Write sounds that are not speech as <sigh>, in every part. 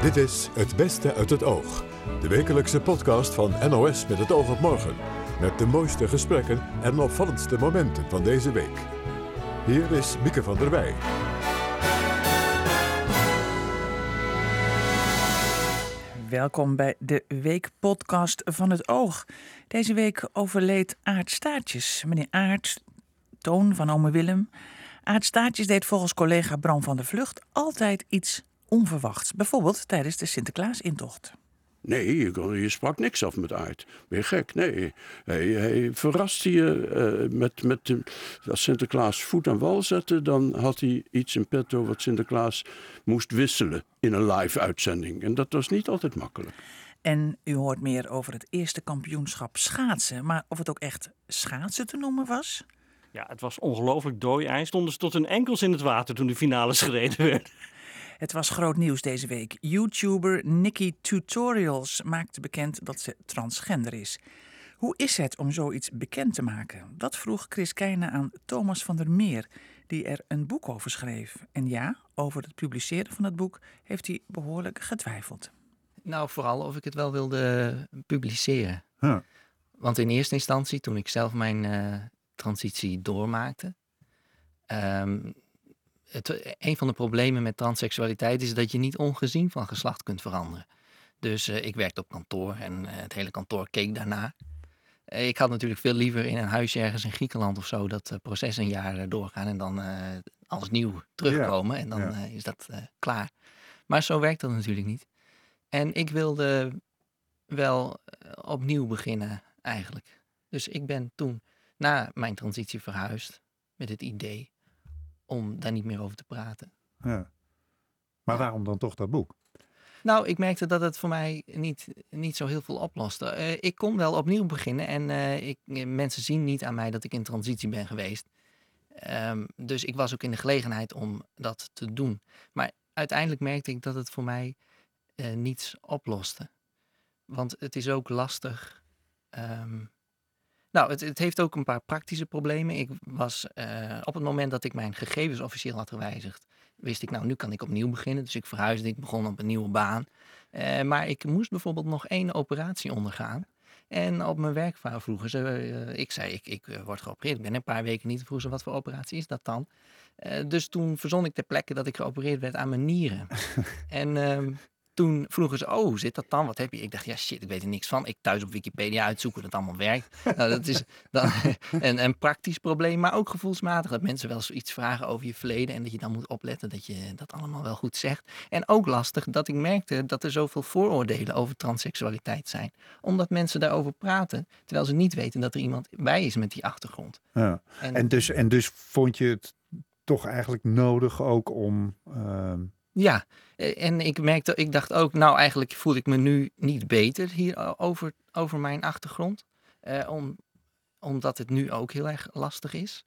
Dit is Het Beste uit het Oog. De wekelijkse podcast van NOS met het oog op morgen. Met de mooiste gesprekken en opvallendste momenten van deze week. Hier is Mieke van der Wij. Welkom bij de weekpodcast van het Oog. Deze week overleed Aart Staartjes. Meneer Aart, toon van ome Willem. Aart Staartjes deed volgens collega Bram van der Vlucht altijd iets onverwachts. Bijvoorbeeld tijdens de Sinterklaasintocht. Nee, je, je sprak niks af met Aard. Ben je gek? Nee. Hij, hij verraste je eh, met, met de- als Sinterklaas voet aan wal zette, dan had hij iets in petto wat Sinterklaas moest wisselen in een live uitzending. En dat was niet altijd makkelijk. En u hoort meer over het eerste kampioenschap schaatsen. Maar of het ook echt schaatsen te noemen was? Ja, het was ongelooflijk dooijs. Stonden ze tot hun enkels in het water toen de finales gereden werd. Het was groot nieuws deze week. YouTuber Nikki Tutorials maakte bekend dat ze transgender is. Hoe is het om zoiets bekend te maken? Dat vroeg Chris Keijne aan Thomas van der Meer, die er een boek over schreef. En ja, over het publiceren van het boek heeft hij behoorlijk getwijfeld. Nou, vooral of ik het wel wilde publiceren. Huh. Want in eerste instantie, toen ik zelf mijn eh, transitie doormaakte. ehm, het, een van de problemen met transseksualiteit is dat je niet ongezien van geslacht kunt veranderen. Dus eh, ik werkte op kantoor en eh, het hele kantoor keek daarna. Eh, ik had natuurlijk veel liever in een huisje ergens in Griekenland of zo dat eh, proces een jaar eh, doorgaan en dan eh, als nieuw terugkomen en dan ja. eh, is dat eh, klaar. Maar zo werkt dat natuurlijk niet. En ik wilde wel eh, opnieuw beginnen eigenlijk. Dus ik ben toen na mijn transitie verhuisd met het idee om daar niet meer over te praten. Ja. Maar waarom dan toch dat boek? Nou, ik merkte dat het voor mij niet, niet zo heel veel oploste. Eh, ik kon wel opnieuw beginnen en eh, ik, eh, mensen zien niet aan mij dat ik in transitie ben geweest. Ehm, dus ik was ook in de gelegenheid om dat te doen. Maar uiteindelijk merkte ik dat het voor mij niets oploste. Want het is ook lastig. ehm, nou, het, het heeft ook een paar praktische problemen. Ik was eh, op het moment dat ik mijn gegevens officieel had gewijzigd, wist ik, nou, nu kan ik opnieuw beginnen. Dus ik verhuisde, ik begon op een nieuwe baan. Eh, maar ik moest bijvoorbeeld nog één operatie ondergaan. En op mijn werk vroegen ze, eh, ik zei, ik, ik word geopereerd. Ik ben een paar weken niet. Vroegen ze, wat voor operatie is dat dan? Dus toen verzon ik ter plekke dat ik geopereerd werd aan mijn nieren. <laughs> en ehm, toen vroegen ze, oh, hoe zit dat dan? Wat heb je? Ik dacht, ja shit, ik weet er niks van. Ik thuis op Wikipedia uitzoeken hoe dat allemaal werkt. nou, dat is <laughs> dan <laughs> een, een praktisch probleem, maar ook gevoelsmatig. Dat mensen wel zoiets vragen over je verleden en dat je dan moet opletten dat je dat allemaal wel goed zegt. En ook lastig dat ik merkte dat er zoveel vooroordelen over transseksualiteit zijn. Omdat mensen daarover praten, terwijl ze niet weten dat er iemand bij is met die achtergrond. Ja. En, En, dus, en dus vond je het toch eigenlijk nodig ook om... ehm, Ja, eh, en ik merkte, ik dacht ook, nou eigenlijk voel ik me nu niet beter hier over, over mijn achtergrond. eh, om, omdat het nu ook heel erg lastig is.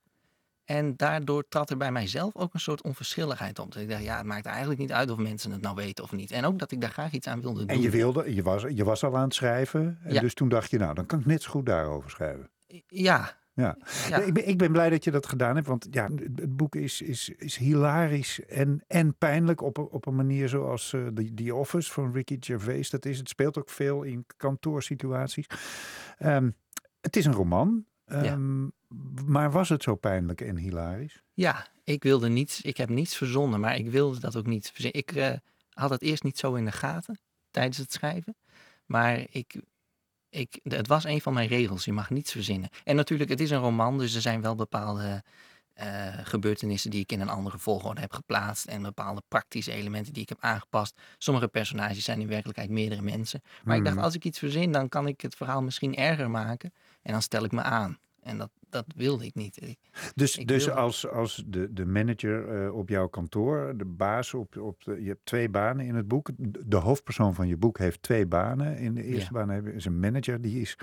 En daardoor trad er bij mijzelf ook een soort onverschilligheid op. Dat ik dacht, ja, het maakt eigenlijk niet uit of mensen het nou weten of niet. En ook dat ik daar graag iets aan wilde doen. en je wilde, je was, je was al aan het schrijven. En Ja. dus toen dacht je, nou, dan kan ik net zo goed daarover schrijven. Ja, Ja. ja. Ik, ben, ik ben blij dat je dat gedaan hebt, want ja, het, boek is, is, is hilarisch en, en pijnlijk op, een- op een manier zoals eh The, The Office van Ricky Gervais dat is. Het speelt ook veel in kantoorsituaties. Ehm, het is een roman, ehm, maar was het zo pijnlijk en hilarisch? Ja, ik wilde niets. Ik heb niets verzonnen, maar ik wilde dat ook niet verzinnen. Ik eh, had het eerst niet zo in de gaten tijdens het schrijven. Maar ik, ik, het was een van mijn regels. Je mag niets verzinnen. En natuurlijk, het is een roman, dus er zijn wel bepaalde eh, gebeurtenissen die ik in een andere volgorde heb geplaatst. En bepaalde praktische elementen die ik heb aangepast. Sommige personages zijn in werkelijkheid meerdere mensen. Maar ik dacht, Mhm. als ik iets verzin, dan kan ik het verhaal misschien erger maken. En dan stel ik me aan. En dat, dat wilde ik niet. Ik- Dus, Ik dus wilde- als, als de, de manager eh, op jouw kantoor, de baas op, op de, je hebt twee banen in het boek. De hoofdpersoon van je boek heeft twee banen. In de eerste Ja. baan is een manager, die is,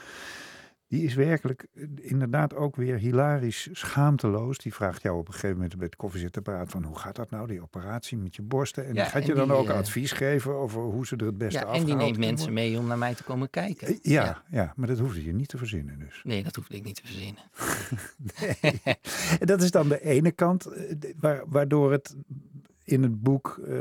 die is werkelijk eh, inderdaad ook weer hilarisch schaamteloos. Die vraagt jou op een gegeven moment bij het koffiezetapparaat van hoe gaat dat nou, die operatie met je borsten? En Ja, gaat en je dan die, ook eh, advies geven over hoe ze er het beste Ja, en die neemt mensen worden? mee om naar mij te komen kijken. Eh, Ja, ja. maar dat hoefde je niet te verzinnen dus. Nee, dat hoefde ik niet te verzinnen. <laughs> En dat is dan de ene kant, waardoor het in het boek eh,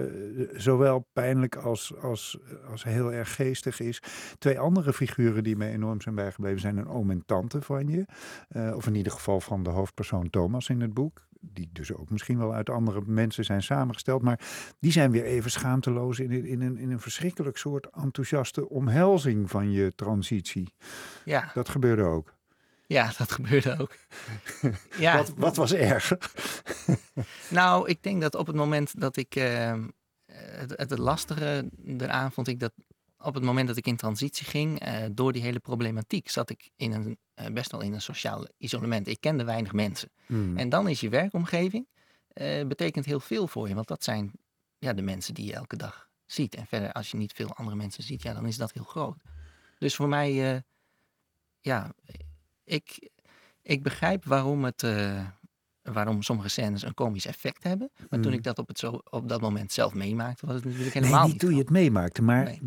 zowel pijnlijk als, als, als heel erg geestig is. Twee andere figuren die mij enorm zijn bijgebleven zijn een oom en tante van je. Eh, of in ieder geval van de hoofdpersoon Thomas in het boek. Die dus ook misschien wel uit andere mensen zijn samengesteld. Maar die zijn weer even schaamteloos in, in, een, in een verschrikkelijk soort enthousiaste omhelzing van je transitie. Ja, Dat gebeurde ook. Ja <laughs> dat gebeurde ook. <laughs> Ja, Wat, wat was erger? <laughs> nou, ik denk dat op het moment dat ik. eh, het, het lastige eraan vond ik dat op het moment dat ik in transitie ging, eh, door die hele problematiek, zat ik in een, eh, best wel in een sociaal isolement. Ik kende weinig mensen. Hmm. En dan is je werkomgeving betekent heel veel voor je. Want dat zijn ja, de mensen die je elke dag ziet. En verder, als je niet veel andere mensen ziet, ja, dan is dat heel groot. Dus voor mij, ja, ik, ik begrijp waarom, het, eh, waarom sommige scènes een komisch effect hebben. Maar toen Mm. ik dat op, het zo, op dat moment zelf meemaakte, was het natuurlijk Nee, helemaal niet niet. toen je het meemaakte, maar Nee.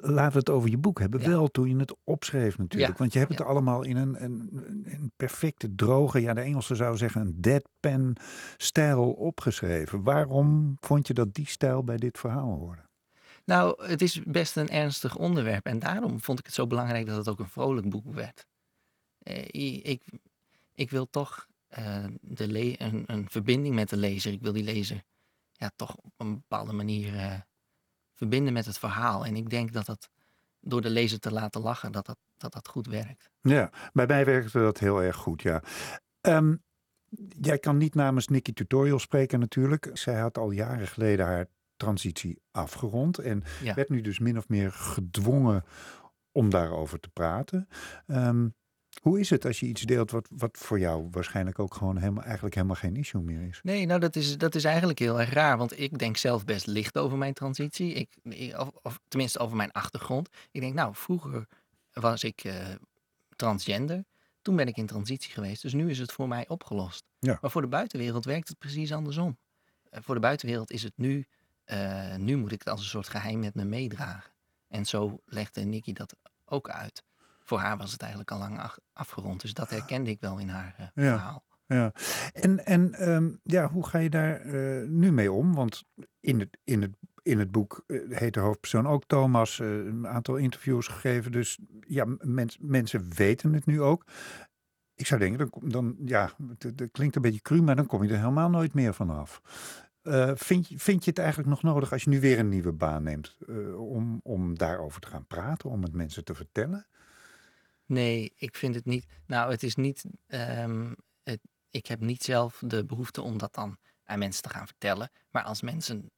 laten we het over je boek hebben. Ja. Wel toen je het opschreef natuurlijk. Ja, Want je hebt het ja. allemaal in een, een, een perfecte, droge, ja de Engelsen zouden zeggen een deadpan stijl opgeschreven. Waarom vond je dat die stijl bij dit verhaal hoorde? Nou, het is best een ernstig onderwerp. En daarom vond ik het zo belangrijk dat het ook een vrolijk boek werd. Eh, ik, ik wil toch eh, de le- een, een verbinding met de lezer. Ik wil die lezer ja, toch op een bepaalde manier eh, verbinden met het verhaal. En ik denk dat dat door de lezer te laten lachen, dat dat, dat, dat goed werkt. Ja, bij mij werkte dat heel erg goed, ja. Ehm, jij kan niet namens Nikki Tutorial spreken natuurlijk. Zij had al jaren geleden haar transitie afgerond en Ja. werd nu dus min of meer gedwongen om daarover te praten. Ehm, hoe is het als je iets deelt wat, wat voor jou waarschijnlijk ook gewoon helemaal, eigenlijk helemaal geen issue meer is? Nee, nou dat is, dat is eigenlijk heel erg raar. Want ik denk zelf best licht over mijn transitie. Ik, ik- of, of tenminste over mijn achtergrond. Ik denk, nou, vroeger was ik eh, transgender. Toen ben ik in transitie geweest. Dus nu is het voor mij opgelost. Ja. Maar voor de buitenwereld werkt het precies andersom. Eh, voor de buitenwereld is het nu... eh, nu moet ik het als een soort geheim met me meedragen. En zo legde Nikki dat ook uit. Voor haar was het eigenlijk al lang afgerond. Dus dat herkende ik wel in haar eh, Ja. verhaal. Ja, en, en ehm, ja, hoe ga je daar eh, nu mee om? Want in het, in het, in het boek eh, heet de hoofdpersoon ook Thomas, een aantal interviews gegeven. Dus ja, mens, mensen weten het nu ook. Ik zou denken, dan, dan ja, het, het klinkt een beetje cru, maar dan kom je er helemaal nooit meer vanaf. Vind, je, vind je het eigenlijk nog nodig als je nu weer een nieuwe baan neemt, om, om daarover te gaan praten, om het mensen te vertellen? Nee, ik vind het niet. Nou, het is niet. ehm, het, ik heb niet zelf de behoefte om dat dan aan mensen te gaan vertellen. Maar als mensen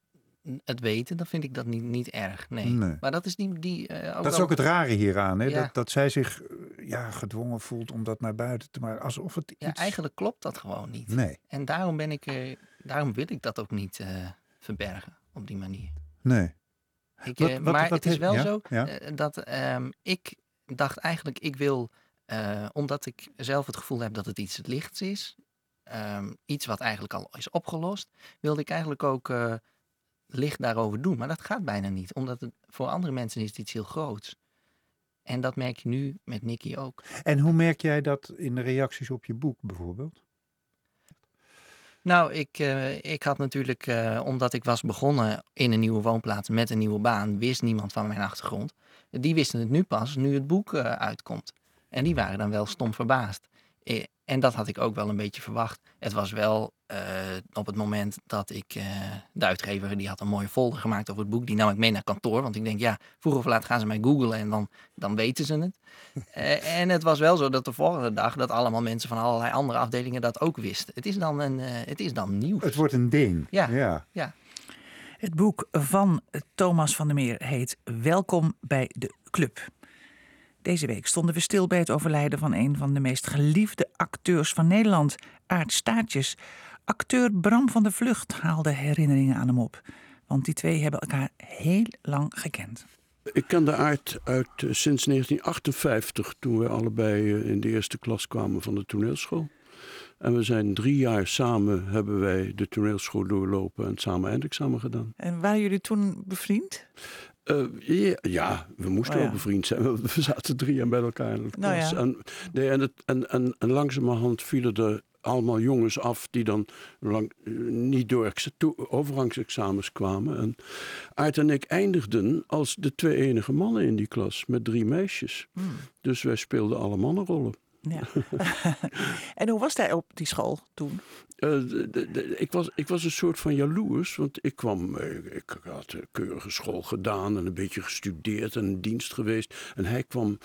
het weten, dan vind ik dat niet, niet erg. Nee. Nee. Maar dat is niet die. eh, Dat is ook het rare hieraan, hè? Ja. Dat, dat zij zich eh, ja, gedwongen voelt om dat naar buiten te maken. Alsof het Ja, iets... eigenlijk klopt dat gewoon niet. Nee, En daarom ben ik. Daarom wil ik dat ook niet eh, verbergen op die manier. nee. Ik, Wat- wat- maar wat het is wel ja, zo ja. dat ehm, ik dacht eigenlijk, ik wil, eh, omdat ik zelf het gevoel heb dat het iets lichts is, ehm, iets wat eigenlijk al is opgelost, wilde ik eigenlijk ook eh, licht daarover doen. Maar dat gaat bijna niet, omdat het voor andere mensen is het iets heel groots. En dat merk je nu met Nicky ook. En hoe merk jij dat in de reacties op je boek bijvoorbeeld? Nou, ik, eh, ik had natuurlijk, eh, omdat ik was begonnen in een nieuwe woonplaats met een nieuwe baan, wist niemand van mijn achtergrond. Die wisten het nu pas, nu het boek eh, uitkomt. En die waren dan wel stom verbaasd. En dat had ik ook wel een beetje verwacht. Het was wel eh, op het moment dat ik, eh, de uitgever, die had een mooie folder gemaakt over het boek. Die nam ik mee naar kantoor, want ik denk, ja, vroeg of laat gaan ze mij googlen en dan, dan weten ze het. <laughs> Eh, en het was wel zo dat de volgende dag dat allemaal mensen van allerlei andere afdelingen dat ook wisten. Het is dan, een, eh, het is dan nieuws. Het wordt een ding. Ja. ja. Het boek van Thomas van der Meer heet Welkom bij de Club. Deze week stonden we stil bij het overlijden van een van de meest geliefde acteurs van Nederland, Aart Staartjes. Acteur Bram van der Vlucht haalde herinneringen aan hem op. Want die twee hebben elkaar heel lang gekend. Ik ken de aard uit, eh, sinds 1958, toen we allebei eh, in de eerste klas kwamen van de toneelschool. En we zijn drie jaar samen, hebben wij de toneelschool doorlopen en samen eindexamen gedaan. En waren jullie toen bevriend? Eh, ja, we moesten Oh ja. ook bevriend zijn. We zaten drie jaar bij elkaar in de Nou klas. ja. En, nee, en, het, en, en, en langzamerhand vielen er allemaal jongens af die dan lang, eh, niet door overgangsexamens kwamen. En Aart en ik eindigden als de twee enige mannen in die klas met drie meisjes. Dus wij speelden alle mannenrollen. Ja. <laughs> en hoe was hij op die school toen? Eh, de- de- de- ik, was, ik was een soort van jaloers, want ik kwam, eh, ik had keurige school gedaan en een beetje gestudeerd en in dienst geweest. En hij kwam,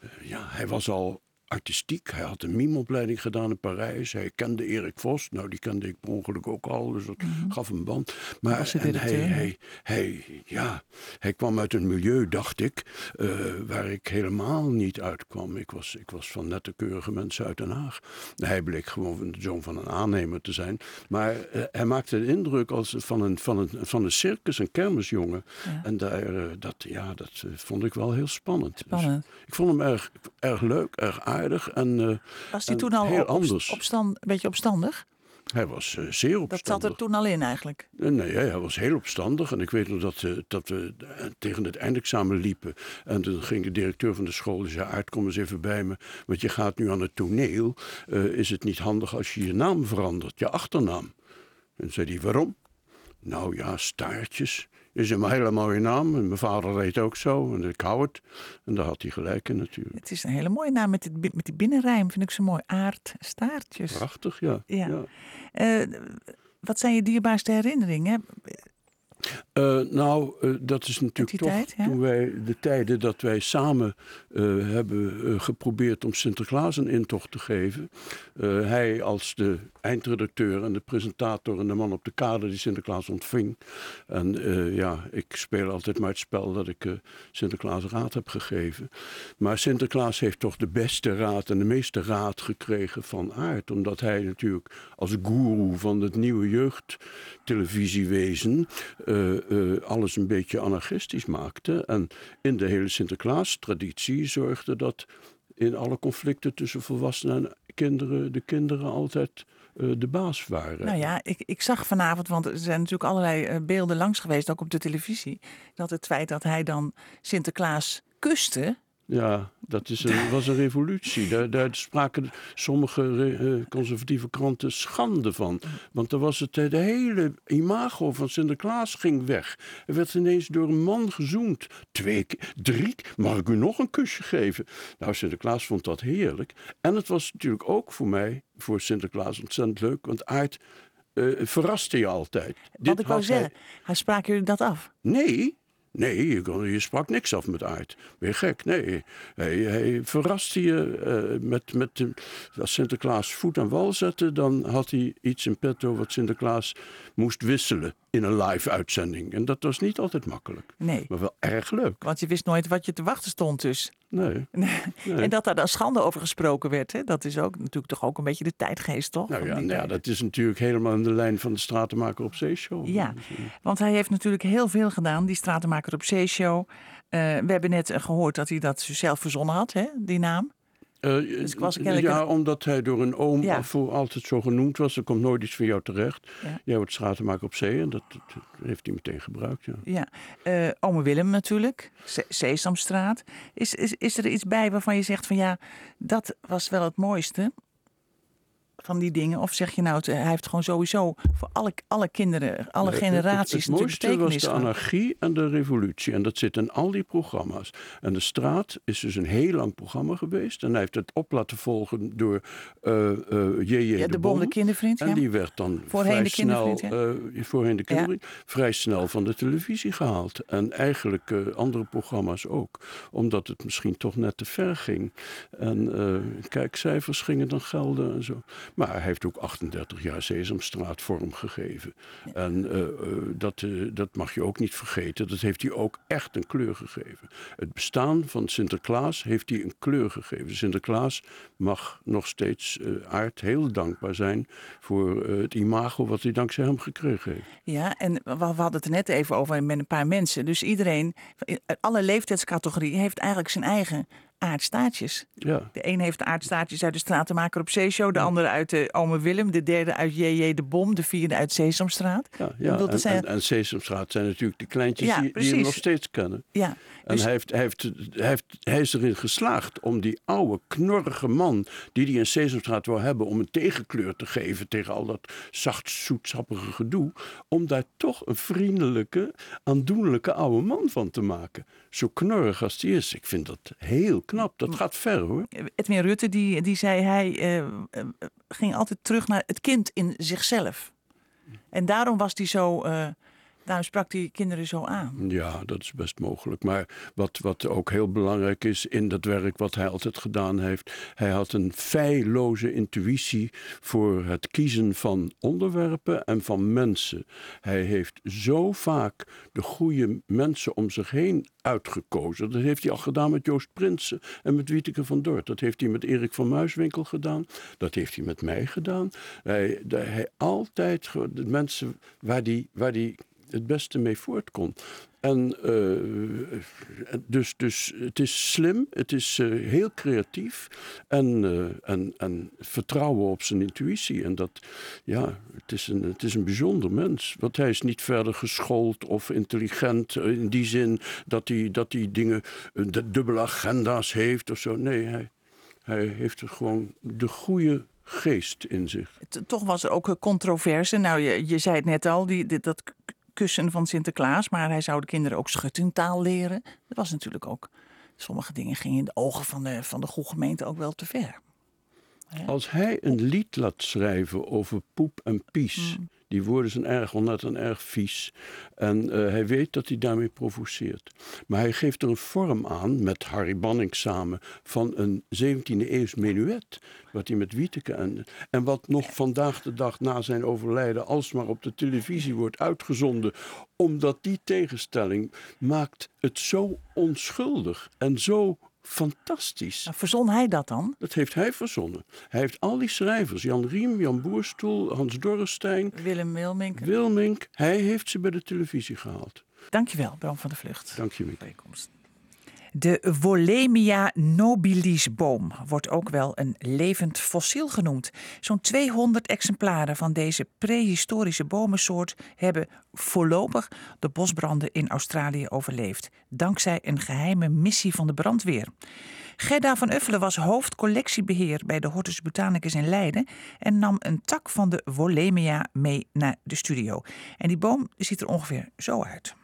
eh, ja, hij was al artistiek. Hij had een mimeopleiding gedaan in Parijs. Hij kende Erik Vos. Nou, die kende ik per ongeluk ook al, dus dat gaf een band. Maar en hij, hij, hij, ja, hij kwam uit een milieu, dacht ik, eh, waar ik helemaal niet uitkwam. Ik was, ik was van nette, keurige mensen uit Den Haag. Hij bleek gewoon de zoon van een aannemer te zijn. Maar eh, hij maakte de indruk als van een, van een, van een circus, een kermisjongen. Ja. En daar, eh, dat, ja, dat vond ik wel heel spannend. Dus Spannend. ik vond hem erg, erg leuk, erg aardig. En eh, Was hij en toen al heel op, anders. opstand, een beetje opstandig? hij was eh, zeer opstandig. Dat zat er toen al in eigenlijk. Eh, Nee, hij was heel opstandig. En ik weet nog dat, dat we tegen het eindexamen liepen. En toen ging de directeur van de school. Die zei, Aart, kom eens even bij me. Want je gaat nu aan het toneel. Is het niet handig als je je naam verandert? Je achternaam. En zei hij, waarom? Nou ja, staartjes. Is een hele mooie naam. En mijn vader heet ook zo. En ik hou het. En daar had hij gelijk in natuurlijk. Het is een hele mooie naam met, met die binnenrijm. Vind ik zo mooi. Aard, staartjes. Prachtig, ja. Ja. ja. Eh, wat zijn je dierbaarste herinneringen? Eh, nou, eh, dat is natuurlijk toch tijd, ja? toen wij de tijden dat wij samen eh, hebben geprobeerd om Sinterklaas een intocht te geven. Hij als de eindredacteur en de presentator en de man op de kade die Sinterklaas ontving. En ja, ik speel altijd maar het spel dat ik Sinterklaas raad heb gegeven. Maar Sinterklaas heeft toch de beste raad en de meeste raad gekregen van aard. Omdat hij natuurlijk als goeroe van het nieuwe jeugdtelevisiewezen eh, eh, alles een beetje anarchistisch maakte. En in de hele Sinterklaas-traditie zorgde dat in alle conflicten tussen volwassenen en kinderen de kinderen altijd eh, de baas waren. Nou ja, ik, ik zag vanavond, want er zijn natuurlijk allerlei beelden langs geweest, ook op de televisie. Dat het feit dat hij dan Sinterklaas kuste. Ja, dat is een, was een revolutie. Daar, daar spraken sommige re- eh, conservatieve kranten schande van. Want dan was het de hele imago van Sinterklaas ging weg. Er werd ineens door een man gezoend. Twee, keer- drie, keer. mag ik u nog een kusje geven? Nou, Sinterklaas vond dat heerlijk. En het was natuurlijk ook voor mij, voor Sinterklaas, ontzettend leuk. Want Aard eh, verraste je altijd. Wat ik wou zeggen, hij sprak jullie dat af. Nee, nee, je, je sprak niks af met Aard. Ben je gek? Nee. Hij, hij verraste je eh, met, met als Sinterklaas voet aan wal zette, dan had hij iets in petto wat Sinterklaas moest wisselen in een live uitzending. En dat was niet altijd makkelijk, Nee, maar wel erg leuk. want je wist nooit wat je te wachten stond dus. Nee. <laughs> nee. En dat daar dan schande over gesproken werd, hè? dat is ook natuurlijk toch ook een beetje de tijdgeest, toch? Nou ja, nou ja, dat is natuurlijk helemaal in de lijn van de Stratenmaker op Zeeshow. Ja, want hij heeft natuurlijk heel veel gedaan, die Stratenmaker op Zeeshow. Eh we hebben net eh, gehoord dat hij dat zelf verzonnen had, hè, die naam. Eh, Dus ik was ja, omdat hij door een oom Ja. voor altijd zo genoemd was. Er komt nooit iets van jou terecht. Ja. Jij wordt stratenmaker op zee en dat, dat heeft hij meteen gebruikt. Ja. Ja, Ome Willem natuurlijk, Se- Sesamstraat. Is, is, is er iets bij waarvan je zegt van ja, dat was wel het mooiste van die dingen? Of zeg je nou, het, hij heeft gewoon sowieso voor alle, alle kinderen, alle Het- generaties Het, het, natuurlijk mooiste was de anarchie en de revolutie. En dat zit in al die programma's. En de straat is dus een heel lang programma geweest. En hij heeft het op laten volgen door eh eh J.J. Ja, de Bom, de kindervriend, En ja. die werd dan Voorheen vrij de snel, eh, voorheen de kindervriend, vrij snel van de televisie gehaald. En eigenlijk eh, andere programma's ook. Omdat het misschien toch net te ver ging. En eh, kijkcijfers gingen dan gelden en zo. Maar hij heeft ook 38 jaar Sesamstraat vormgegeven. En eh, eh, dat, eh, dat mag je ook niet vergeten. Dat heeft hij ook echt een kleur gegeven. Het bestaan van Sinterklaas heeft hij een kleur gegeven. Sinterklaas mag nog steeds aard heel dankbaar zijn voor het imago wat hij dankzij hem gekregen heeft. Ja, en we we hadden het er net even over met een paar mensen. Dus iedereen, alle leeftijdscategorieën, heeft eigenlijk zijn eigen aardstaartjes. Ja. De een heeft de aardstaartjes uit de Stratenmaker op Zeeshow. De andere uit de Ome Willem. De derde uit J.J. de Bom. De vierde uit Sesamstraat. Ja, ja. bedoel, En, zijn- en, en Sesamstraat zijn natuurlijk de kleintjes Ja, die, die hem precies. nog steeds kennen. Ja, En dus hij, heeft, hij, heeft, hij, heeft, hij is erin geslaagd om die oude, knorrige man... die hij in Sesamstraat wil hebben... om een tegenkleur te geven tegen al dat zacht, zoetsappige gedoe... om daar toch een vriendelijke, aandoenlijke oude man van te maken. Zo knorrig als die is. Ik vind dat heel knap. Dat gaat ver, hoor. Edwin Rutte die, die zei hij eh, eh, ging altijd terug naar het kind in zichzelf. En daarom was hij zo, eh, daarom sprak hij kinderen zo aan. Ja, dat is best mogelijk. Maar wat, wat ook heel belangrijk is in dat werk wat hij altijd gedaan heeft, hij had een feilloze intuïtie voor het kiezen van onderwerpen en van mensen. Hij heeft zo vaak de goede mensen om zich heen uitgekozen. Dat heeft hij al gedaan met Joost Prinsen en met Wieteke van Dort. Dat heeft hij met Erik van Muiswinkel gedaan. Dat heeft hij met mij gedaan. Hij, hij altijd de mensen waar die, waar die het beste mee voort kon. En eh, dus, dus het is slim, het is eh, heel creatief en, eh, en, en vertrouwen op zijn intuïtie. En dat, ja, het is, een, het is een bijzonder mens. Want hij is niet verder geschoold of intelligent eh, in die zin dat hij, dat hij dingen, eh, de dubbele agenda's heeft of zo. Nee, hij, hij heeft gewoon de goede geest in zich. Toch was er ook controverse. Nou, je, je zei het net al, die, dat kussen van Sinterklaas. Maar hij zou de kinderen ook schuttingtaal leren. Dat was natuurlijk ook... Sommige dingen gingen in de ogen van de, van de goede gemeente ook wel te ver. Als hij een lied laat schrijven over poep en pies, die woorden zijn erg onnat en erg vies. En eh, hij weet dat hij daarmee provoceert. Maar hij geeft er een vorm aan, met Harry Banning samen, van een 17e eeuws menuet. Wat hij met Wieteke en, en wat nog vandaag de dag na zijn overlijden alsmaar op de televisie wordt uitgezonden. Omdat die tegenstelling maakt het zo onschuldig en zo fantastisch. Nou, verzon hij dat dan? Dat heeft hij verzonnen. Hij heeft al die schrijvers, Jan Riem, Jan Boerstoel, Hans Dorrestein, Willem Wilmink. Wilmink, hij heeft ze bij de televisie gehaald. Dankjewel, Bram van de Vlucht. Dank je, Mieke. bijeenkomst. De Wollemia nobilisboom wordt ook wel een levend fossiel genoemd. Zo'n 200 exemplaren van deze prehistorische bomensoort hebben voorlopig de bosbranden in Australië overleefd, dankzij een geheime missie van de brandweer. Gerda van Uffelen was hoofdcollectiebeheer bij de Hortus Botanicus in Leiden en nam een tak van de Wollemia mee naar de studio. En die boom ziet er ongeveer zo uit.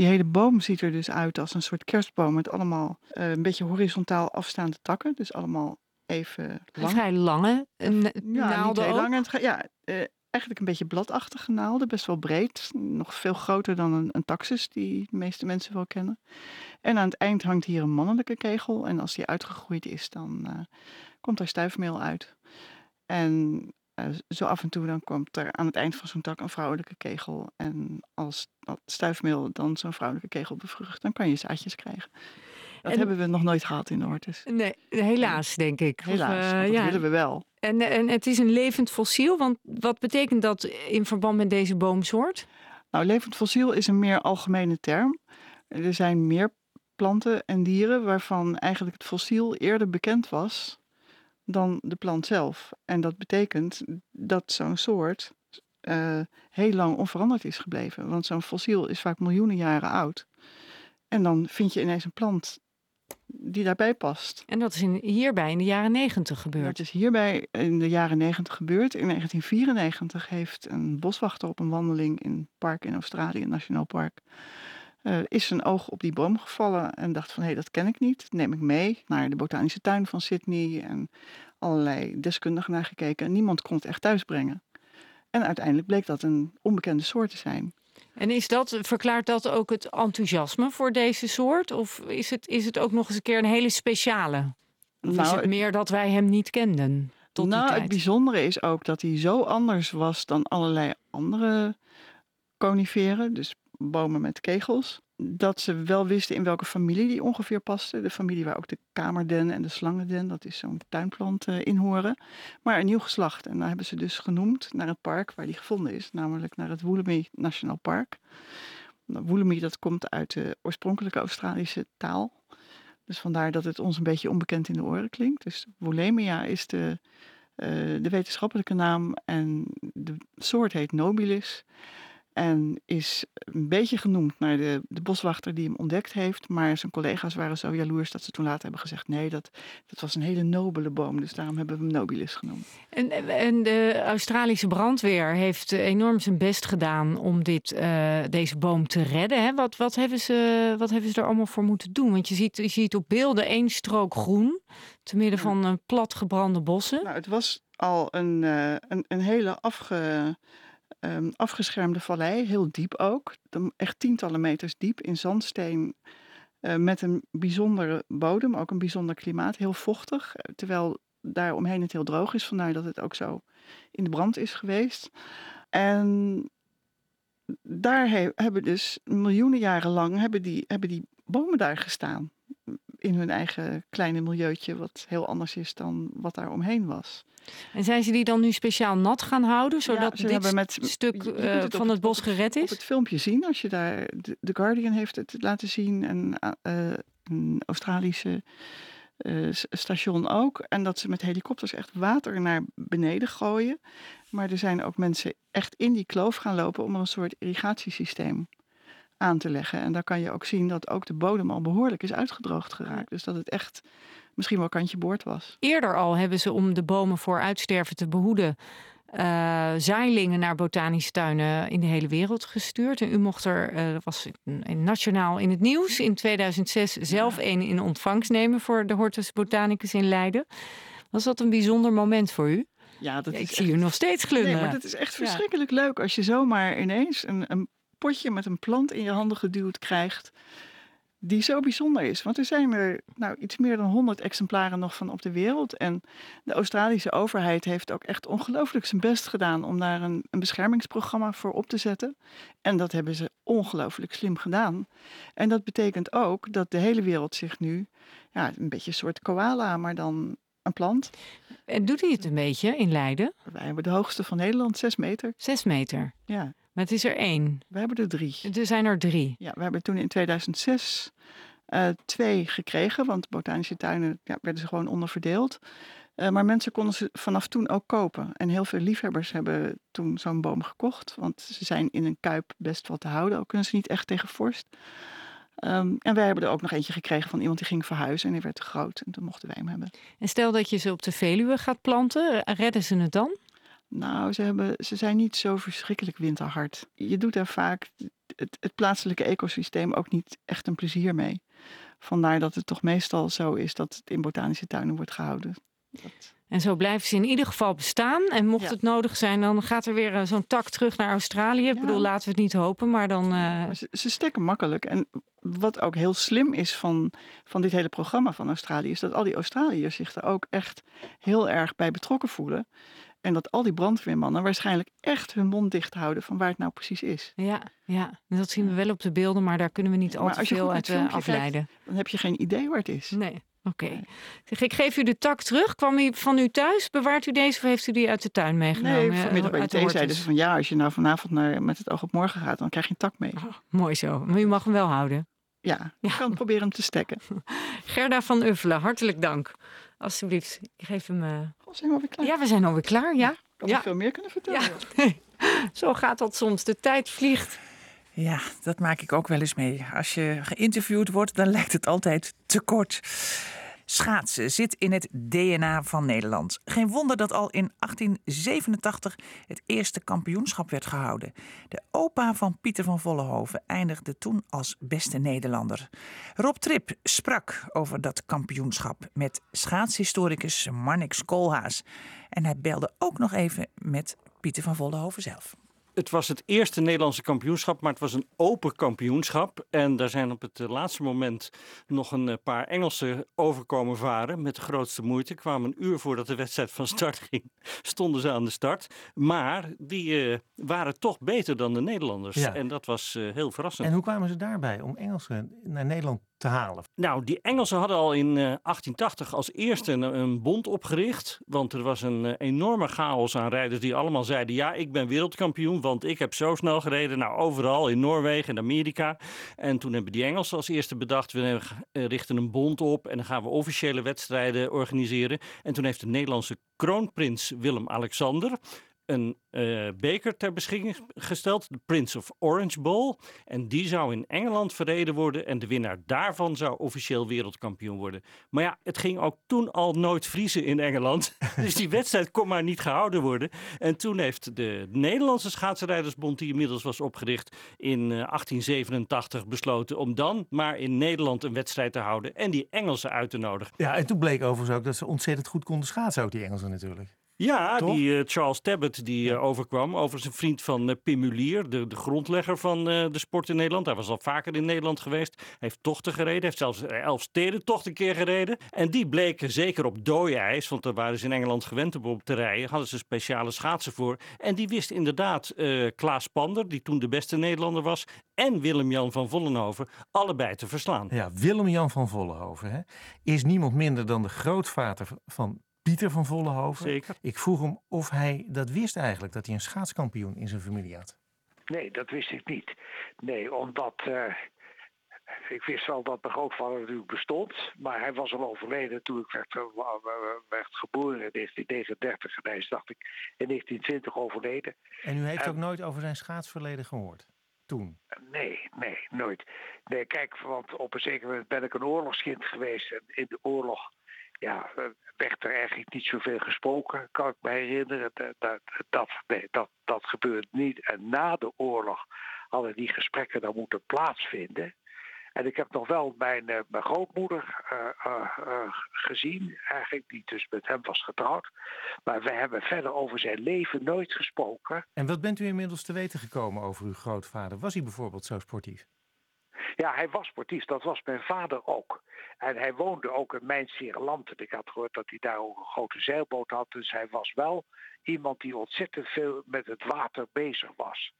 Die hele boom ziet er dus uit als een soort kerstboom met allemaal eh, een beetje horizontaal afstaande takken. Dus allemaal even lang. Vrij lange eh, Ja, niet naalden heel lang. Ja, eh, eigenlijk een beetje bladachtige naalden, best wel breed. Nog veel groter dan een, een taxus die de meeste mensen wel kennen. En aan het eind hangt hier een mannelijke kegel. En als die uitgegroeid is, dan komt er stuifmeel uit. En zo af en toe dan komt er aan het eind van zo'n tak een vrouwelijke kegel. En als dat stuifmeel dan zo'n vrouwelijke kegel bevrucht, dan kan je zaadjes krijgen. Dat En- hebben we nog nooit gehad in de hortus. Nee, helaas denk ik. Helaas, eh, dat ja. willen we wel. En, en het is een levend fossiel, want wat betekent dat in verband met deze boomsoort? Nou, levend fossiel is een meer algemene term. Er zijn meer planten en dieren waarvan eigenlijk het fossiel eerder bekend was dan de plant zelf. En dat betekent dat zo'n soort eh, heel lang onveranderd is gebleven. Want zo'n fossiel is vaak miljoenen jaren oud. En dan vind je ineens een plant die daarbij past. En dat is in, hierbij in de jaren negentig gebeurd. Dat is hierbij in de jaren negentig gebeurd. In 1994 heeft een boswachter op een wandeling in een park in Australië, een nationaal park, eh, is zijn oog op die boom gevallen en dacht van hé, dat ken ik niet. Dat neem ik mee naar de botanische tuin van Sydney en allerlei deskundigen naar gekeken. En niemand kon het echt thuisbrengen. En uiteindelijk bleek dat een onbekende soort te zijn. En is dat, verklaart dat ook het enthousiasme voor deze soort? Of is het, is het ook nog eens een keer een hele speciale? Of is Nou, het het- meer dat wij hem niet kenden tot nou, die het bijzondere is ook dat hij zo anders was dan allerlei andere coniferen, dus bomen met kegels, dat ze wel wisten in welke familie die ongeveer paste. De familie waar ook de kamerden en de slangenden, dat is zo'n tuinplant, eh, in horen. Maar een nieuw geslacht. En daar hebben ze dus genoemd naar het park waar die gevonden is, namelijk naar het Woolemi National Park. Nou, Woolemi, dat komt uit de oorspronkelijke Australische taal. Dus vandaar dat het ons een beetje onbekend in de oren klinkt. Dus Wolemia is de, eh, de wetenschappelijke naam en de soort heet nobilis. En is een beetje genoemd naar de, de boswachter die hem ontdekt heeft. Maar zijn collega's waren zo jaloers dat ze toen later hebben gezegd: nee, dat, dat was een hele nobele boom. Dus daarom hebben we hem Nobilis genoemd. En, en de Australische brandweer heeft enorm zijn best gedaan om dit, uh, deze boom te redden. Hè? Wat, wat, hebben ze, wat hebben ze er allemaal voor moeten doen? Want je ziet, je ziet op beelden één strook groen, te midden van een plat gebrande bossen. Nou, het was al een, uh, een, een hele afge um, afgeschermde vallei, heel diep ook. Echt tientallen meters diep in zandsteen. Uh, met een bijzondere bodem, ook een bijzonder klimaat, heel vochtig. Eh, terwijl daar omheen het heel droog is, vandaar dat het ook zo in de brand is geweest. En daar he hebben dus miljoenen jaren lang hebben die, hebben die bomen daar gestaan. In hun eigen kleine milieuutje, wat heel anders is dan wat daar omheen was. En zijn ze die dan nu speciaal nat gaan houden, zodat ja, dit met, stuk uh, het van het bos gered is? Op het filmpje zien, als je daar, The Guardian heeft het laten zien en uh, een Australische uh, station ook. En dat ze met helikopters echt water naar beneden gooien. Maar er zijn ook mensen echt in die kloof gaan lopen om er een soort irrigatiesysteem aan te leggen. En daar kan je ook zien dat ook de bodem al behoorlijk is uitgedroogd geraakt. Dus dat het echt misschien wel kantje boord was. Eerder al hebben ze om de bomen voor uitsterven te behoeden. Uh, zaailingen naar botanische tuinen in de hele wereld gestuurd. En u mocht er, uh, was nationaal in het nieuws, in 2006 zelf ja. een in ontvangst nemen voor de Hortus Botanicus in Leiden. Was dat een bijzonder moment voor u? Ja, dat ja, ik echt... zie u nog steeds glunderen. Nee, maar dat is echt verschrikkelijk ja. leuk als je zomaar ineens een, een potje met een plant in je handen geduwd krijgt die zo bijzonder is. Want er zijn er nou, iets meer dan 100 exemplaren nog van op de wereld. En de Australische overheid heeft ook echt ongelooflijk zijn best gedaan om daar een, een beschermingsprogramma voor op te zetten. En dat hebben ze ongelooflijk slim gedaan. En dat betekent ook dat de hele wereld zich nu, ja, een beetje een soort koala, maar dan een plant. En doet hij het een beetje in Leiden? Wij hebben de hoogste van Nederland, 6 meter. 6 meter? Ja. Maar het is er één. We hebben er drie. Er zijn er drie. Ja, we hebben toen in 2006 uh, twee gekregen, want botanische tuinen ja, werden ze gewoon onderverdeeld. Uh, maar mensen konden ze vanaf toen ook kopen. En heel veel liefhebbers hebben toen zo'n boom gekocht, want ze zijn in een kuip best wel te houden. Ook kunnen ze niet echt tegen vorst. Um, en wij hebben er ook nog eentje gekregen van iemand die ging verhuizen en die werd te groot. En toen mochten wij hem hebben. En stel dat je ze op de Veluwe gaat planten, redden ze het dan? Nou, ze, hebben, ze zijn niet zo verschrikkelijk winterhard. Je doet daar vaak het, het, plaatselijke ecosysteem ook niet echt een plezier mee. Vandaar dat het toch meestal zo is dat het in botanische tuinen wordt gehouden. Dat... En zo blijven ze in ieder geval bestaan. En mocht ja. het nodig zijn, dan gaat er weer zo'n tak terug naar Australië. Ik bedoel, laten we het niet hopen, maar dan... Uh... Ze, ze stekken makkelijk. En wat ook heel slim is van, van dit hele programma van Australië... is dat al die Australiërs zich er ook echt heel erg bij betrokken voelen. En dat al die brandweermannen waarschijnlijk echt hun mond dicht houden van waar het nou precies is. Ja, ja. dat zien we wel op de beelden, maar daar kunnen we niet al te veel uit uh, afleiden. Kijkt, dan heb je geen idee waar het is. Nee. Oké. Okay. Zeg, ik geef u de tak terug. Kwam u van u thuis? Bewaart u deze of heeft u die uit de tuin meegenomen? Nee, vanmiddag bij de thee zeiden ze van ja, als je nou vanavond naar, met het oog op morgen gaat, dan krijg je een tak mee. Oh, mooi zo. Maar u mag hem wel houden. Ja, ik ja. kan proberen hem te stekken. <laughs> Gerda van Uffelen, hartelijk dank. Alsjeblieft, ik geef hem... Uh... Oh, zijn we alweer klaar? Ja, we zijn alweer klaar, ja. Ik ja. veel meer kunnen vertellen. Ja. Zo gaat dat soms. De tijd vliegt. Ja, dat maak ik ook wel eens mee. Als je geïnterviewd wordt, dan lijkt het altijd te kort. Schaatsen zit in het DNA van Nederland. Geen wonder dat al in 1887 het eerste kampioenschap werd gehouden. De opa van Pieter van Vollenhoven eindigde toen als beste Nederlander. Rob Trip sprak over dat kampioenschap met schaatshistoricus Marnix Koolhaas. En hij belde ook nog even met Pieter van Vollenhoven zelf. Het was het eerste Nederlandse kampioenschap, maar het was een open kampioenschap. En daar zijn op het laatste moment nog een paar Engelsen overkomen varen. Met de grootste moeite. Kwamen een uur voordat de wedstrijd van start <laughs> ging, stonden ze aan de start. Maar die uh, waren toch beter dan de Nederlanders. Ja. En dat was uh, heel verrassend. En hoe kwamen ze daarbij om Engelsen naar Nederland te halen? Nou, die Engelsen hadden al in 1880 als eerste een, bond opgericht. Want er was een enorme chaos aan rijders die allemaal zeiden: Ja, ik ben wereldkampioen, want ik heb zo snel gereden. Nou, overal in Noorwegen en Amerika. En toen hebben die Engelsen als eerste bedacht: We richten een bond op en dan gaan we officiële wedstrijden organiseren. En toen heeft de Nederlandse kroonprins Willem-Alexander een uh, beker ter beschikking gesteld, de Prince of Orange Bowl. En die zou in Engeland verreden worden en de winnaar daarvan zou officieel wereldkampioen worden. Maar ja, het ging ook toen al nooit vriezen in Engeland. <laughs> dus die wedstrijd kon maar niet gehouden worden. En toen heeft de Nederlandse schaatsrijdersbond, die inmiddels was opgericht in 1887, eh, besloten om dan maar in Nederland een wedstrijd te houden en die Engelsen uit te nodigen. Ja, en toen bleek overigens ook dat ze ontzettend goed konden schaatsen, ook die Engelsen natuurlijk. Ja, die uh, Charles Tabbert die uh, overkwam. Overigens een vriend van uh, Pim Mulier, de, de grondlegger van de sport in Nederland. Hij was al vaker in Nederland geweest. heeft tochten gereden. heeft zelfs elf tocht een keer gereden. En die bleken zeker op dooijs, want daar waren ze in Engeland gewend om op te rijden. Hadden ze speciale schaatsen voor. En die wist inderdaad Klaas Pander, die toen de beste Nederlander was. En Willem-Jan van Vollenhoven allebei te verslaan. Ja, Willem-Jan van Vollenhoven hè, is niemand minder dan de grootvader van Pieter van Vollenhoven. Zeker. Ik vroeg hem of hij dat wist eigenlijk, dat hij een schaatskampioen in zijn familie had. Nee, dat wist ik niet. Nee, omdat uh, ik wist wel dat mijn grootvader natuurlijk bestond, maar hij was al overleden toen ik werd, werd geboren in 1939 en hij is, dacht ik, in 1920 overleden. En u heeft ook nooit over zijn schaatsverleden gehoord? Toen? Nee, nee, nooit. Nee, kijk, want op een zeker moment ben ik een oorlogskind geweest en in de oorlog ja, werd er eigenlijk niet zoveel gesproken, kan ik me herinneren. Dat, dat, dat, dat gebeurt niet. En na de oorlog hadden die gesprekken dan moeten plaatsvinden. En ik heb nog wel mijn, uh, mijn grootmoeder uh, gezien, eigenlijk, die dus met hem was getrouwd. Maar we hebben verder over zijn leven nooit gesproken. En wat bent u inmiddels te weten gekomen over uw grootvader? Was hij bijvoorbeeld zo sportief? Ja, hij was sportief. Dat was mijn vader ook. En hij woonde ook in mijn Sereland. Ik had gehoord dat hij daar ook een grote zeilboot had. Dus hij was wel iemand die ontzettend veel met het water bezig was.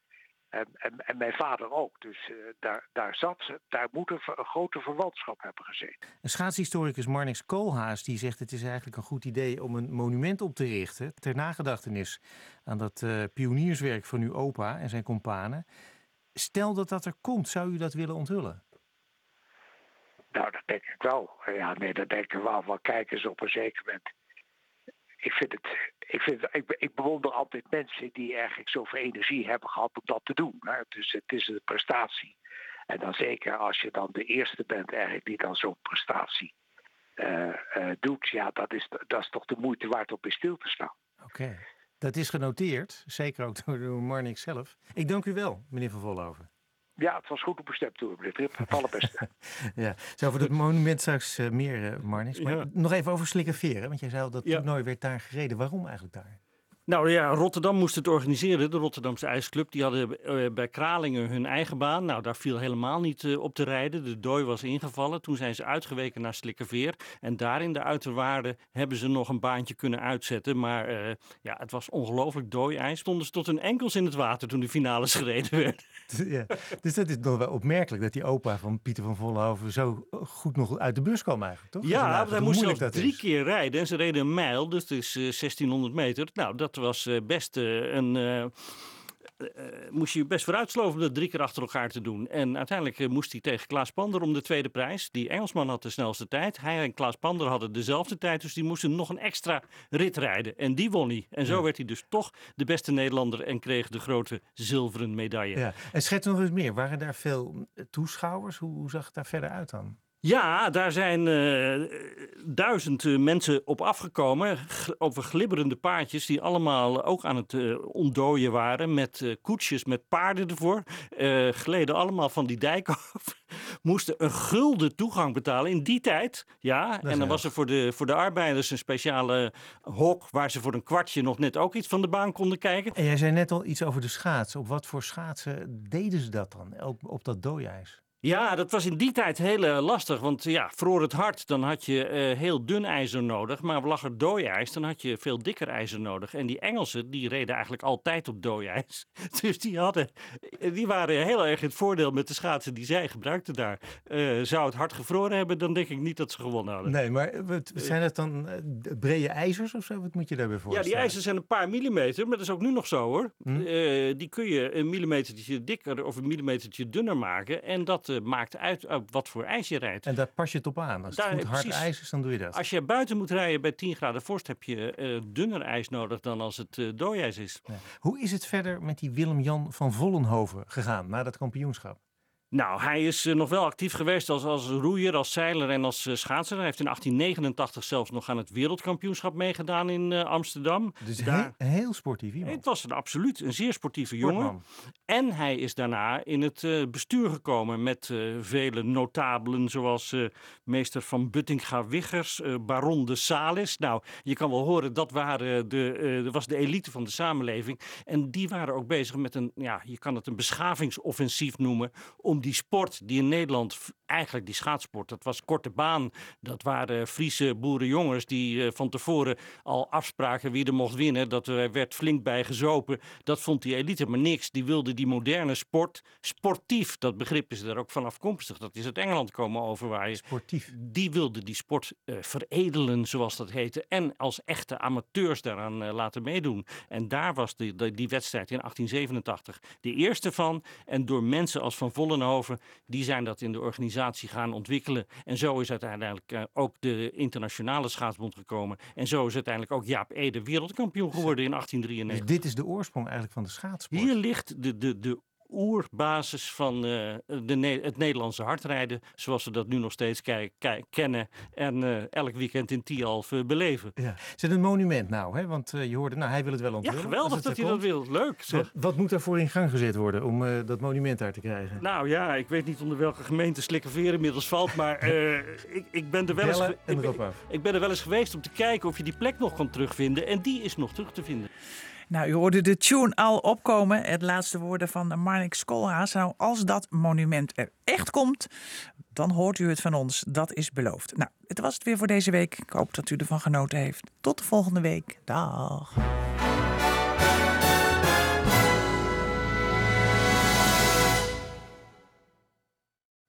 En, en, en mijn vader ook. Dus uh, daar, daar zat, daar moet een, een, grote verwantschap hebben gezeten. Een schaatshistoricus Marnix Koolhaas die zegt het is eigenlijk een goed idee om een monument op te richten ter nagedachtenis aan dat uh, pionierswerk van uw opa en zijn kompanen. Stel dat dat er komt, zou u dat willen onthullen? Nou, dat denk ik wel. Ja, nee, dat denk ik wel. Wel kijkers op een zeker moment. Ik vind het. Ik, vind, ik, ik bewonder altijd mensen die eigenlijk zoveel energie hebben gehad om dat te doen. Hè. Dus het is een prestatie. En dan zeker als je dan de eerste bent, eigenlijk die dan zo'n prestatie uh, uh, doet. Ja, dat is, dat is toch de moeite waard om bij stil te staan. Oké. Dat is genoteerd, zeker ook <laughs> door Marnix zelf. Ik dank u wel, meneer Van Vollenhoven. Ja, het was goed op bestemd door meneer Trip. Het allerbeste. <laughs> ja, zo voor het monument straks uh, meer, uh, Marnix. Maar ja. nog even over Slikkerveer, want jij zei al dat het ja. toernooi werd daar gereden. Waarom eigenlijk daar? Nou ja, Rotterdam moest het organiseren. De Rotterdamse IJsclub. Die hadden uh, bij Kralingen hun eigen baan. Nou, daar viel helemaal niet uh, op te rijden. De dooi was ingevallen. Toen zijn ze uitgeweken naar Slikkerveer. En daar in de uiterwaarden hebben ze nog een baantje kunnen uitzetten. Maar uh, ja, het was ongelooflijk dooi-ijs. Stonden ze tot hun enkels in het water toen de finales <laughs> gereden werd. <laughs> Ja, dus dat is nog wel opmerkelijk dat die opa van Pieter van Vollenhoven zo goed nog uit de bus kwam eigenlijk, toch? Ja, hij moest zelfs drie is. keer rijden. En ze reden een mijl, dus het is 1600 meter. Nou, dat was best een. Uh, moest je best vooruitsloven om dat drie keer achter elkaar te doen. En uiteindelijk uh, moest hij tegen Klaas Pander om de tweede prijs. Die Engelsman had de snelste tijd. Hij en Klaas Pander hadden dezelfde tijd. Dus die moesten nog een extra rit rijden. En die won hij. En zo ja. werd hij dus toch de beste Nederlander en kreeg de grote zilveren medaille. Ja. En schets nog eens meer. Waren daar veel toeschouwers? Hoe, hoe zag het daar verder uit dan? Ja, daar zijn uh, duizend uh, mensen op afgekomen. Over glibberende paardjes die allemaal ook aan het uh, ontdooien waren. Met koetsjes met paarden ervoor. gleden allemaal van die dijk <laughs> af. Moesten een gulden toegang betalen in die tijd. Ja, en dan was er voor de, voor de arbeiders een speciale hok. Waar ze voor een kwartje nog net ook iets van de baan konden kijken. En jij zei net al iets over de schaats. Op wat voor schaatsen deden ze dat dan op, op dat dooijs? Ja, dat was in die tijd heel eh, lastig. Want ja, vroor het hard, dan had je eh, heel dun ijzer nodig. Maar lag er dooijs, dan had je veel dikker ijzer nodig. En die Engelsen, die reden eigenlijk altijd op dooijs. <laughs> Dus die, hadden, die waren heel erg in het voordeel met de schaatsen die zij gebruikten daar. Eh, zou het hard gevroren hebben, dan denk ik niet dat ze gewonnen hadden. Nee, maar zijn het dan brede ijzers of zo? Wat moet je daarbij voorstellen? Ja, die ijzers zijn een paar millimeter, maar dat is ook nu nog zo hoor. Hm? die kun je een millimetertje dikker of een millimetertje dunner maken. En dat maakt uit op wat voor ijs je rijdt. En daar pas je het op aan. Als het goed hard precies, ijs is, dan doe je dat. Als je buiten moet rijden bij 10 graden vorst, heb je uh, dunner ijs nodig dan als het uh, dooijs is. Ja. Hoe is het verder met die Willem-Jan van Vollenhoven gegaan na dat kampioenschap? Nou, hij is uh, nog wel actief geweest als, als roeier, als zeiler en als uh, schaatser. Hij heeft in 1889 zelfs nog aan het wereldkampioenschap meegedaan in uh, Amsterdam. Dus Daar... heel, heel sportief iemand. Het was een absoluut een zeer sportieve Sportman. jongen. En hij is daarna in het bestuur gekomen met vele notabelen zoals meester van Buttinga-Wiggers, baron de Salis. Nou, je kan wel horen, dat waren de, was de elite van de samenleving. En die waren ook bezig met een, ja, je kan het een beschavingsoffensief noemen, om die sport die in Nederland, eigenlijk die schaatsport, dat was korte baan. Dat waren Friese boerenjongens die uh, van tevoren al afspraken wie er mocht winnen. Dat er werd flink bij gezopen. Dat vond die elite maar niks. Die wilde die moderne sport, sportief, dat begrip is er ook van afkomstig. Dat is uit Engeland komen overwaaien. Sportief. Die wilde die sport uh, veredelen, zoals dat heette. En als echte amateurs daaraan uh, laten meedoen. En daar was die, die, die wedstrijd in 1887 de eerste van. En door mensen als Van Vollenhoven die zijn dat in de organisatie gaan ontwikkelen. En zo is uiteindelijk uh, ook de internationale schaatsbond gekomen. En zo is uiteindelijk ook Jaap Ede wereldkampioen geworden in 1893. Dus dit is de oorsprong eigenlijk van de schaatsport? Hier ligt de, de, de oerbasis van uh, de, het Nederlandse hardrijden. Zoals we dat nu nog steeds kennen. En uh, elk weekend in Tialf uh, beleven. Ja. Is het een monument nou? Hè? Want je hoorde, nou, hij wil het wel onthullen. Ja, geweldig dat hij dat wil. Leuk. Wat, wat, moet daarvoor in gang gezet worden om dat monument daar te krijgen? Nou ja, ik weet niet onder welke gemeente Slikkerveer inmiddels valt. Maar <laughs> ik, ik, ben er wel eens ik, ik ben er wel eens geweest om te kijken of je die plek nog kan terugvinden. En die is nog terug te vinden. Nou, u hoorde de tune al opkomen. Het laatste woorden van Marnik Skolhaas. Nou, als dat monument er echt komt, dan hoort u het van ons. Dat is beloofd. Nou, het was het weer voor deze week. Ik hoop dat u ervan genoten heeft. Tot de volgende week. Dag.